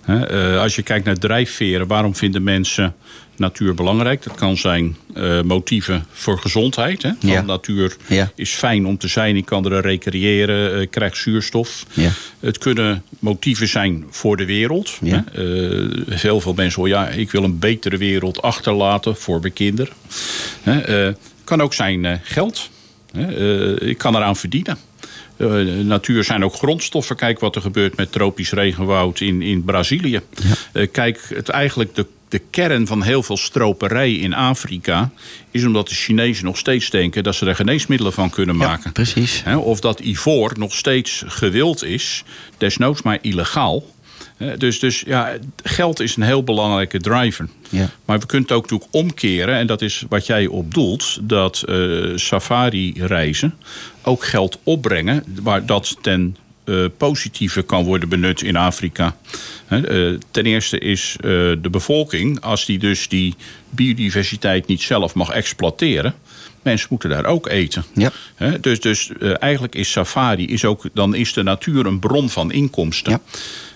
Eh, als je kijkt naar drijfveren, waarom vinden mensen natuur belangrijk? Dat kan zijn eh, motieven voor gezondheid. Hè? Ja. Natuur Ja. is fijn om te zijn, ik kan er recreëren, ik krijg zuurstof. Ja. Het kunnen motieven zijn voor de wereld. Hè? Heel veel mensen horen, ja, ik wil een betere wereld achterlaten voor mijn kinderen. Hè? Kan ook zijn eh, geld. Eh, ik kan eraan verdienen. Eh, natuur zijn ook grondstoffen. Kijk wat er gebeurt met tropisch regenwoud in, in Brazilië. Kijk, het eigenlijk de, de kern van heel veel stroperij in Afrika... is omdat de Chinezen nog steeds denken dat ze er geneesmiddelen van kunnen maken. precies. Hè, of dat ivoor nog steeds gewild is, desnoods maar illegaal. Dus, dus ja, geld is een heel belangrijke driver. Ja. Maar we kunnen het ook natuurlijk omkeren, en dat is wat jij op doelt, dat eh, safari-reizen ook geld opbrengen, waar dat ten eh, positieve kan worden benut in Afrika. Eh, ten eerste is de bevolking, als die dus die biodiversiteit niet zelf mag exploiteren, mensen moeten daar ook eten. Ja. Dus dus eigenlijk is safari, is ook, dan is de natuur een bron van inkomsten. Ja.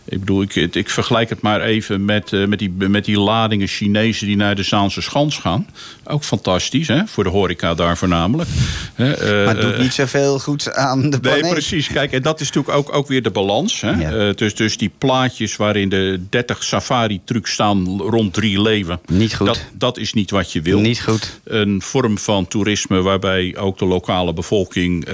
Ik bedoel, ik, ik vergelijk het maar even met, eh, met, die, met die ladingen Chinezen die naar de Zaanse Schans gaan. Ook fantastisch, hè? voor de horeca daar voornamelijk. Eh, Maar het doet eh, niet zoveel goed aan de Nee, planeet. precies. Kijk, en dat is natuurlijk ook, ook weer de balans. Hè? Ja. Dus, dus die plaatjes waarin de 30 safari-trucs staan rond drie leeuwen. Niet goed. Dat, dat is niet wat je wil. Niet goed. Een vorm van toerisme waarbij ook de lokale bevolking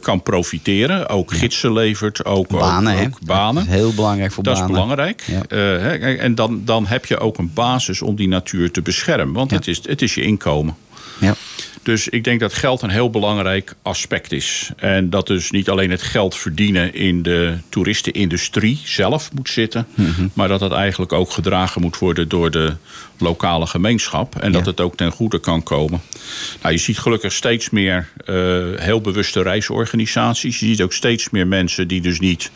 kan profiteren. Ook gidsen levert, ook Banen, ook, hè? ook banen. Heel belangrijk voor Dat is belangrijk. Ja. Eh, en dan, dan heb je ook een basis om die natuur te beschermen. Want Ja. het, is, het is je inkomen. Ja. Dus ik denk dat geld een heel belangrijk aspect is. En dat dus niet alleen het geld verdienen in de toeristenindustrie zelf moet zitten. Mhm. Maar dat het eigenlijk ook gedragen moet worden door de lokale gemeenschap. En dat Ja. het ook ten goede kan komen. Nou, je ziet gelukkig steeds meer eh, heel bewuste reisorganisaties. Je ziet ook steeds meer mensen die dus niet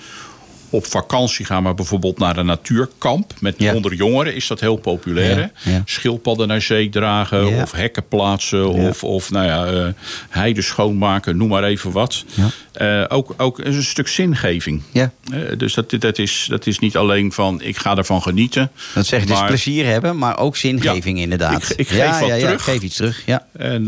op vakantie gaan, maar bijvoorbeeld naar een natuurkamp. Met Ja. onder jongeren is dat heel populair. Ja, hè? ja. Schildpadden naar zee dragen of hekken plaatsen of, of nou ja, eh, heide schoonmaken, noem maar even wat. Eh, ook, ook een stuk zingeving. Ja. Eh, dus dat, dat, is, dat is niet alleen van ik ga ervan genieten. Dat zegt dus maar- plezier hebben, maar ook zingeving inderdaad. ik- ik geef ja, wat ja, ja, terug. geef iets terug. Ja. En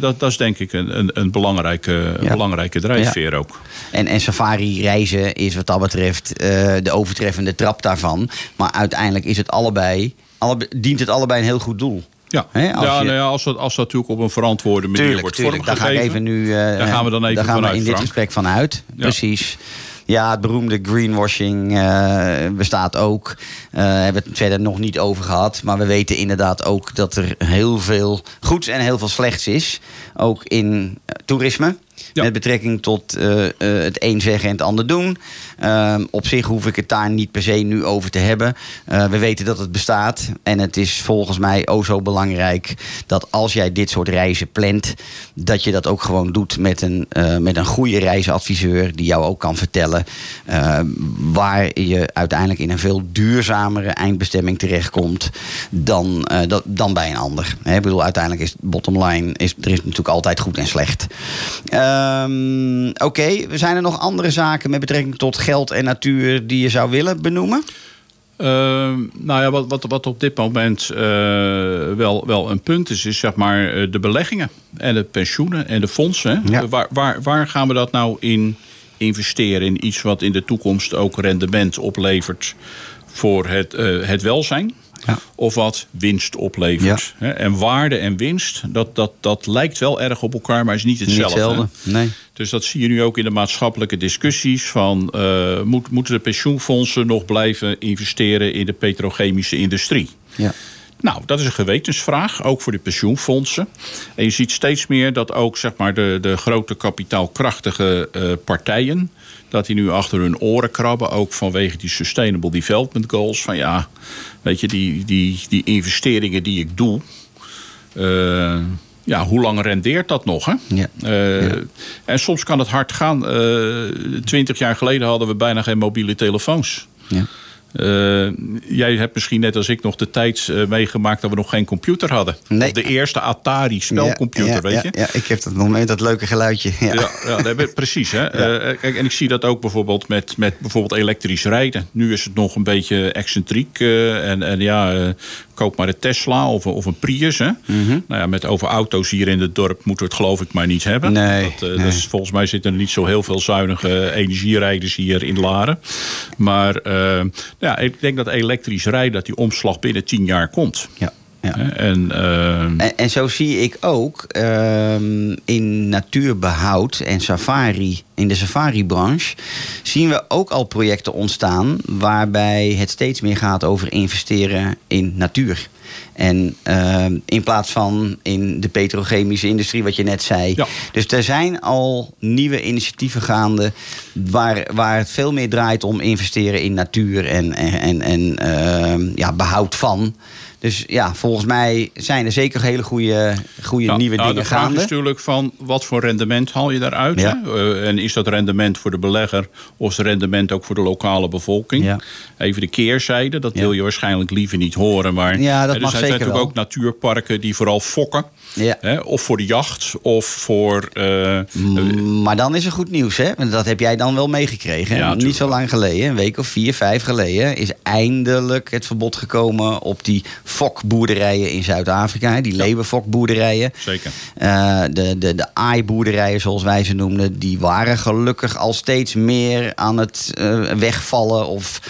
dat, dat is denk ik een, een, een belangrijke, belangrijke drijfveer ook. En, en safari reizen is wat dat betreft eh, de overtreffende trap daarvan. Maar uiteindelijk is het allebei, alle, dient het allebei een heel goed doel. Ja, als ja, je- nou ja als, dat, als dat natuurlijk op een verantwoorde manier Tuurlijk, wordt tuurlijk. Daar ga ik vormgegeven. even nu. eh, Daar gaan we dan even daar gaan we vanuit, in dit gesprek van uit. Ja. Precies. Ja, het beroemde greenwashing eh, bestaat ook. Eh hebben we het verder nog niet over gehad. Maar we weten inderdaad ook dat er heel veel goeds en heel veel slechts is. Ook in toerisme. Met betrekking tot eh, eh, het een zeggen en het ander doen. Ehm, op zich hoef ik het daar niet per se nu over te hebben. Eh, we weten dat het bestaat. En het is volgens mij o zo belangrijk dat als jij dit soort reizen plant, dat je dat ook gewoon doet met een, met een goede reisadviseur die jou ook kan vertellen eh, waar je uiteindelijk in een veel duurzamere eindbestemming terechtkomt dan, dan bij een ander. Ik bedoel, uiteindelijk is bottom line, is, er is natuurlijk altijd goed en slecht. Ehm, Oké, zijn er nog andere zaken met betrekking tot geld en natuur die je zou willen benoemen? Ehm, nou ja, wat, wat, wat op dit moment eh, wel, wel een punt is, is zeg maar eh, de beleggingen en de pensioenen en de fondsen. Ja. Waar, waar, waar gaan we dat nou in investeren in iets wat in de toekomst ook rendement oplevert voor het, eh, het welzijn. Ja. Of wat winst oplevert. En waarde en winst, dat, dat, dat lijkt wel erg op elkaar, maar is niet Niet hetzelfde. hetzelfde. Nee. Dus dat zie je nu ook in de maatschappelijke discussies. Van, eh, moet, moeten de pensioenfondsen nog blijven investeren in de petrochemische industrie? Ja. Nou, dat is een gewetensvraag, ook voor de pensioenfondsen. En je ziet steeds meer dat ook zeg maar, de, de grote kapitaalkrachtige eh, partijen... dat die nu achter hun oren krabben, ook vanwege die Sustainable Development Goals. Van ja, weet je, die, die, die investeringen die ik doe... eh, ja, hoe lang rendeert dat nog? Hè? Ja. Eh, En soms kan het hard gaan. Eh, Twintig jaar geleden hadden we bijna geen mobiele telefoons. Ja. Eh, jij hebt misschien net als ik nog de tijd eh, meegemaakt dat we nog geen computer hadden. Nee. Of de eerste Atari spelcomputer, ja, weet je? Ja, ik heb dat nog met dat leuke geluidje. Ja. Dat precies. Hè? Eh, kijk, en ik zie dat ook bijvoorbeeld met, met bijvoorbeeld elektrisch rijden. Nu is het nog een beetje excentriek. en, en ja, koop maar een Tesla of, een- of een Prius. Hè? Mhm. Nou ja, met over auto's hier in het dorp moeten we het geloof ik maar niet hebben. Nee, dat, eh, dus volgens mij zitten er niet zo heel veel zuinige energierijders hier in Laren. Maar eh, ja, ik denk dat elektrisch rijden, dat die omslag binnen tien jaar komt. Ja. Ja. Hè? En, En, en zo zie ik ook ehm, in natuurbehoud en safari, in de safari-branche, zien we ook al projecten ontstaan waarbij het steeds meer gaat over investeren in natuur. En ehm, in plaats van in de petrochemische industrie, wat je net zei. Ja. Dus er zijn al nieuwe initiatieven gaande waar, waar het veel meer draait om investeren in natuur en, en, en, ehm, ja, behoud van. Dus ja, volgens mij zijn er zeker hele goede, goede Ja, nieuwe nou, dingen de vraag gaande. is natuurlijk van wat voor rendement haal je daaruit? Ja. Eh, en is dat rendement voor de belegger of is het rendement ook voor de lokale bevolking? Ja. Even de keerzijde, dat Ja. wil je waarschijnlijk liever niet horen. Maar Ja, dat er mag zijn zeker natuurlijk wel. ook natuurparken die vooral fokken. Ja. Hè? Of voor de jacht of voor. eh, Maar dan is er goed nieuws, hè? Want dat heb jij dan wel meegekregen. Niet zo lang geleden, een week of vier, vijf geleden, is eindelijk het verbod gekomen op die fokboerderijen in Zuid-Afrika. Die leeuwenfokboerderijen. zeker. Eh, de, de, de aaiboerderijen, zoals wij ze noemden, die waren gelukkig al steeds meer aan het eh, wegvallen of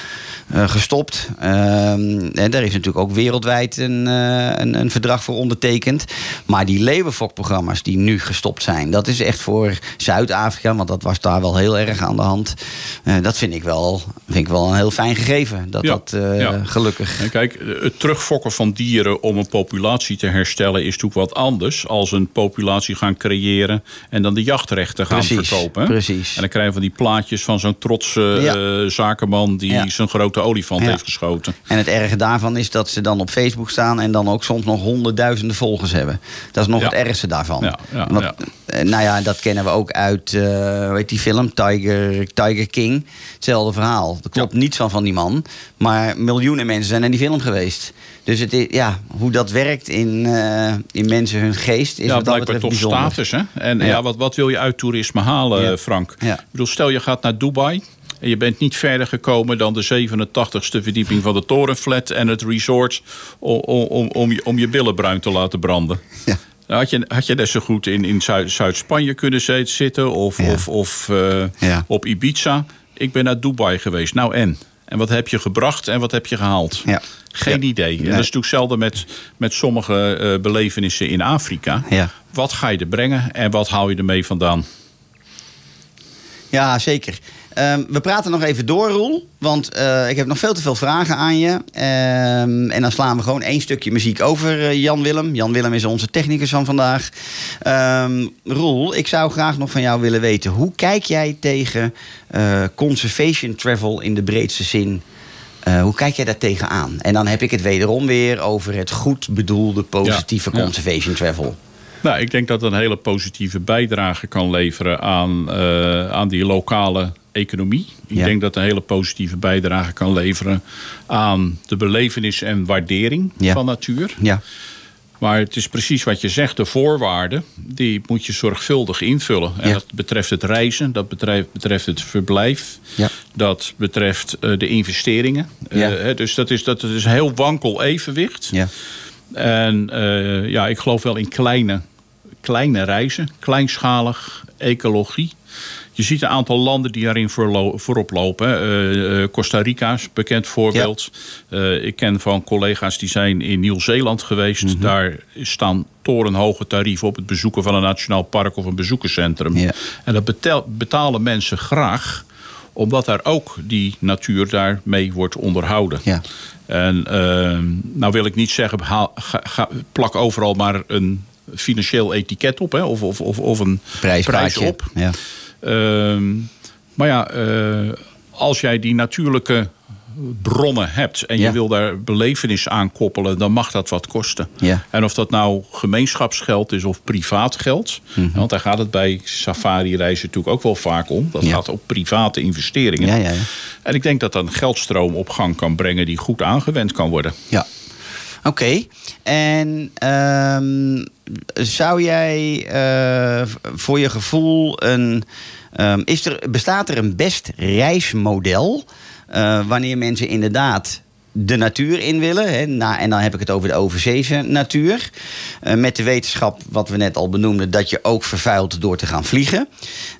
eh, gestopt. Ehm, en daar is natuurlijk ook wereldwijd een, een, een verdrag voor ondertekend. Maar die leeuwenfokprogramma's die nu gestopt zijn, dat is echt voor Zuid-Afrika, want dat was daar wel heel erg aan de hand. Eh, dat vind ik, wel, vind ik wel een heel fijn gegeven. Dat Ja, dat eh, ja. gelukkig. En kijk, het terugfokken van dieren om een populatie te herstellen is natuurlijk wat anders als een populatie gaan creëren en dan de jachtrechten gaan Precies, verkopen. hè? precies. En dan krijgen we van die plaatjes van zo'n trotse Ja. eh, zakenman die zijn grote olifant heeft geschoten. En het erge daarvan is dat ze dan op Facebook staan en dan ook soms nog honderdduizenden volgers hebben. Dat is nog het ergste daarvan. Want, eh, Nou ja, dat kennen we ook uit, eh hoe heet die film, Tiger, Tiger King. Hetzelfde verhaal. Er klopt niets van van die man. Maar miljoenen mensen zijn naar die film geweest. Dus het is, ja, hoe dat werkt in, eh, in mensen hun geest is Ja, wat dat blijkbaar betreft toch bijzonder. status. Hè? En ja. Ja. wat, wat wil je uit toerisme halen, Ja. Frank? Ja. Ik bedoel, stel je gaat naar Dubai. En je bent niet verder gekomen dan de 87ste verdieping van de torenflat en het resort om, om, om, je, om je billen bruin te laten branden. Ja. Had je, had je net zo goed in, in Zuid- Zuid-Spanje kunnen zi- zitten of, Ja. of, of eh, Ja. op Ibiza? Ik ben naar Dubai geweest. Nou en? En wat heb je gebracht en wat heb je gehaald? Ja. Geen idee. En dat is natuurlijk zelden met, met sommige eh, belevenissen in Afrika. Wat ga je er brengen en wat haal je ermee vandaan? Ja, zeker. Ehm, we praten nog even door, Roel. Want eh, ik heb nog veel te veel vragen aan je. Ehm, en dan slaan we gewoon één stukje muziek over, eh, Jan Willem. Jan Willem is onze technicus van vandaag. Ehm, Roel, ik zou graag nog van jou willen weten... hoe kijk jij tegen eh, conservation travel in de breedste zin... Hoe kijk jij daar tegenaan? En dan heb ik het wederom weer over het goed bedoelde positieve Ja, conservation travel. Nou, ik denk dat het een hele positieve bijdrage kan leveren aan, aan die lokale economie. Ik Ja. denk dat een hele positieve bijdrage kan leveren aan de belevenis en waardering Ja. van natuur. Ja, Maar het is precies wat je zegt, de voorwaarden, die moet je zorgvuldig invullen. En Ja. dat betreft het reizen, dat betreft, betreft het verblijf, Ja. dat betreft eh, de investeringen. Eh, Ja. dus dat is, dat is een heel wankel evenwicht. ja, En eh, ja, ik geloof wel in kleine, kleine reizen, kleinschalig, ecologie. Je ziet een aantal landen die daarin voorop lopen. Eh, eh, Costa Rica is een bekend voorbeeld. Eh, ik ken van collega's die zijn in Nieuw-Zeeland geweest. Mhm. Daar staan torenhoge tarieven op het bezoeken van een nationaal park of een bezoekerscentrum. Ja. En dat betel- betalen mensen graag omdat daar ook die natuur daarmee wordt onderhouden. Ja. En ehm, nou wil ik niet zeggen, haal- ga, ga- plak overal maar een financieel etiket op. Hè, of, of, of, of een prijs op. Ja. Ehm, maar ja, eh, als jij die natuurlijke bronnen hebt en Ja. je wil daar belevenis aan koppelen, dan mag dat wat kosten. Ja. En of dat nou gemeenschapsgeld is of privaat geld, want daar gaat het bij safari-reizen natuurlijk ook wel vaak om. Dat Mhm. Ja. gaat op private investeringen. Ja, ja, ja. En ik denk dat dat een geldstroom op gang kan brengen die goed aangewend kan worden. Ja. Oké. En ehm, zou jij eh, voor je gevoel een. ehm, is er, bestaat er een best reismodel eh, wanneer mensen inderdaad de natuur in willen. Hè, en dan heb ik het over de overzeese natuur. Eh, met de wetenschap, wat we net al benoemden, dat je ook vervuilt door te gaan vliegen.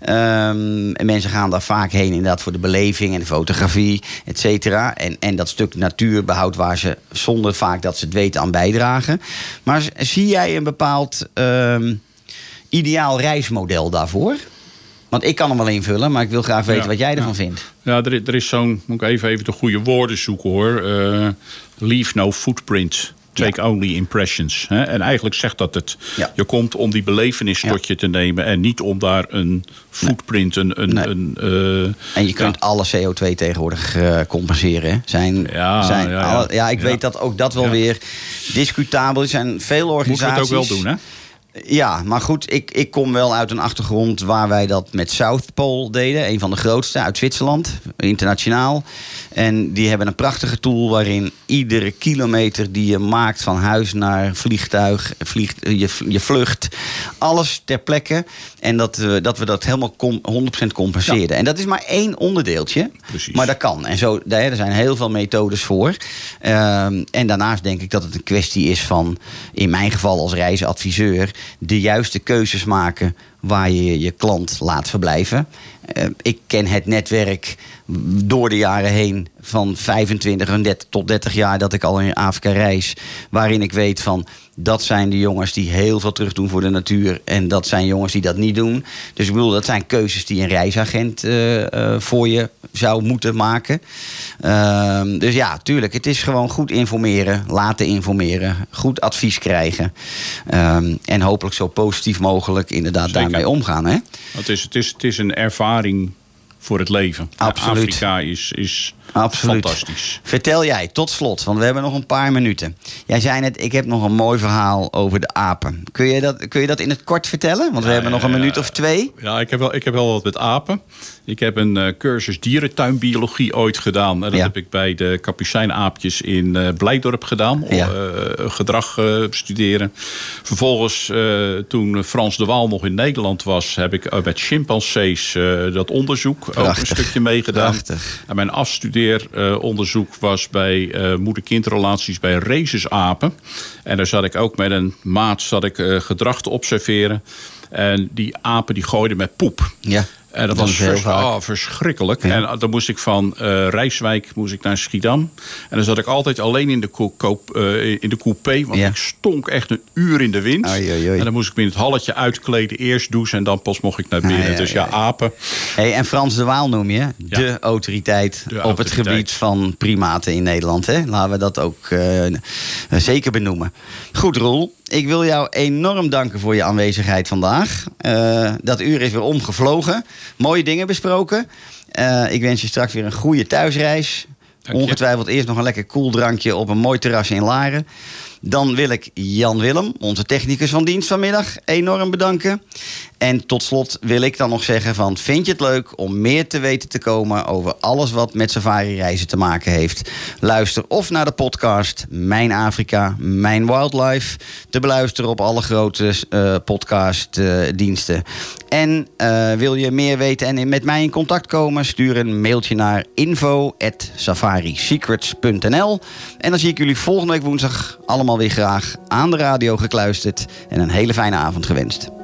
Ehm, en mensen gaan daar vaak heen inderdaad voor de beleving en de fotografie, et cetera. En, en dat stuk natuurbehoud waar ze zonder vaak dat ze het weten aan bijdragen. Maar zie jij een bepaald ehm, ideaal reismodel daarvoor? Want ik kan hem wel invullen, maar ik wil graag weten Ja, wat jij ervan ja. vindt. Ja, er, is- er is zo'n, moet ik even, even de goede woorden zoeken hoor. Eh, leave no footprint. Take only impressions. Hè? En eigenlijk zegt dat het. Je komt om die belevenis tot je te nemen en niet om daar een footprint, een. een, Nee. een eh, En je kunt alle CO2 tegenwoordig eh, compenseren. hè? Zijn, Ja, zijn ja, ja. alle- ja, ik weet dat ook dat wel weer discutabel is. Zijn veel Moeten we organisaties. het ook wel doen, hè? Ja, maar goed, ik, ik kom wel uit een achtergrond waar wij dat met South Pole deden. Een van de grootste uit Zwitserland, internationaal. En die hebben een prachtige tool waarin iedere kilometer die je maakt van huis naar vliegtuig, vliegt, je, je vlucht, alles ter plekke. En dat, we dat we dat helemaal com- 100% compenseren. En dat is maar één onderdeeltje. Precies. Maar dat kan. En zo, daar, er zijn heel veel methodes voor. Ehm, en daarnaast denk ik dat het een kwestie is van, in mijn geval als reisadviseur, de juiste keuzes maken waar je je klant laat verblijven. Eh, ik ken het netwerk door de jaren heen van 25 en 30 tot 30 jaar dat ik al in Afrika reis. Waarin ik weet van dat zijn de jongens die heel veel terug doen voor de natuur. En dat zijn jongens die dat niet doen. Dus ik bedoel, dat zijn keuzes die een reisagent eh, eh, voor je zou moeten maken. Ehm, dus ja, tuurlijk, het is gewoon goed informeren, laten informeren, goed advies krijgen. Ehm, en hopelijk zo positief mogelijk inderdaad Zeker. daarmee omgaan. Hè? Het is, het, is, het is een ervaring providing voor het leven. Absoluut. Afrika is, is Absoluut. fantastisch. Vertel jij, tot slot, want we hebben nog een paar minuten. Jij zei net, ik heb nog een mooi verhaal over de apen. Kun je dat, kun je dat in het kort vertellen? Want we hebben nog een ja, minuut of twee. Ja, ik heb, wel, ik heb wel wat met apen. Ik heb een eh, cursus dierentuinbiologie ooit gedaan. En dat Ja. heb ik bij de kapucijnaapjes in eh Blijdorp gedaan. Eh, gedrag bestuderen. Vervolgens, toen Frans de Waal nog in Nederland was... heb ik met chimpansees dat onderzoek ook een stukje meegedaan. Prachtig. En mijn afstudeeronderzoek was bij eh moeder-kindrelaties bij rhesusapen. En daar zat ik ook met een maat zat ik, eh, gedrag te observeren. En die apen die gooiden met poep. Ja, En dat dat was vers- oh, verschrikkelijk. Ja. En uh, dan moest ik van eh Rijswijk moest ik naar Schiedam. En dan zat ik altijd alleen in de, eh, in de coupé. Want Ja. ik stonk echt een uur in de wind. Oei, oei, oei. En dan moest ik me in het halletje uitkleden. Eerst douchen en dan pas mocht ik naar binnen. Ah, ja, dus ja, apen. Hey, en Frans de Waal noem je, de autoriteit De op autoriteit. het gebied van primaten in Nederland. Hè? Laten we dat ook eh, zeker benoemen. Goed, Roel. Ik wil jou enorm danken voor je aanwezigheid vandaag. Eh, dat uur is weer omgevlogen. Mooie dingen besproken. Eh, ik wens je straks weer een goede thuisreis. Ongetwijfeld eerst nog een lekker koeldrankje op een mooi terras in Laren. Dan wil ik Jan Willem, onze technicus van dienst vanmiddag, enorm bedanken. En tot slot wil ik dan nog zeggen van... vind je het leuk om meer te weten te komen... over alles wat met safari-reizen te maken heeft? Luister of naar de podcast Mijn Afrika, Mijn Wildlife... te beluisteren op alle grote eh podcastdiensten. en eh, wil je meer weten en met mij in contact komen... stuur een mailtje naar info.safarisecrets.nl. En dan zie ik jullie volgende week woensdag allemaal weer graag aan de radio gekluisterd... en een hele fijne avond gewenst.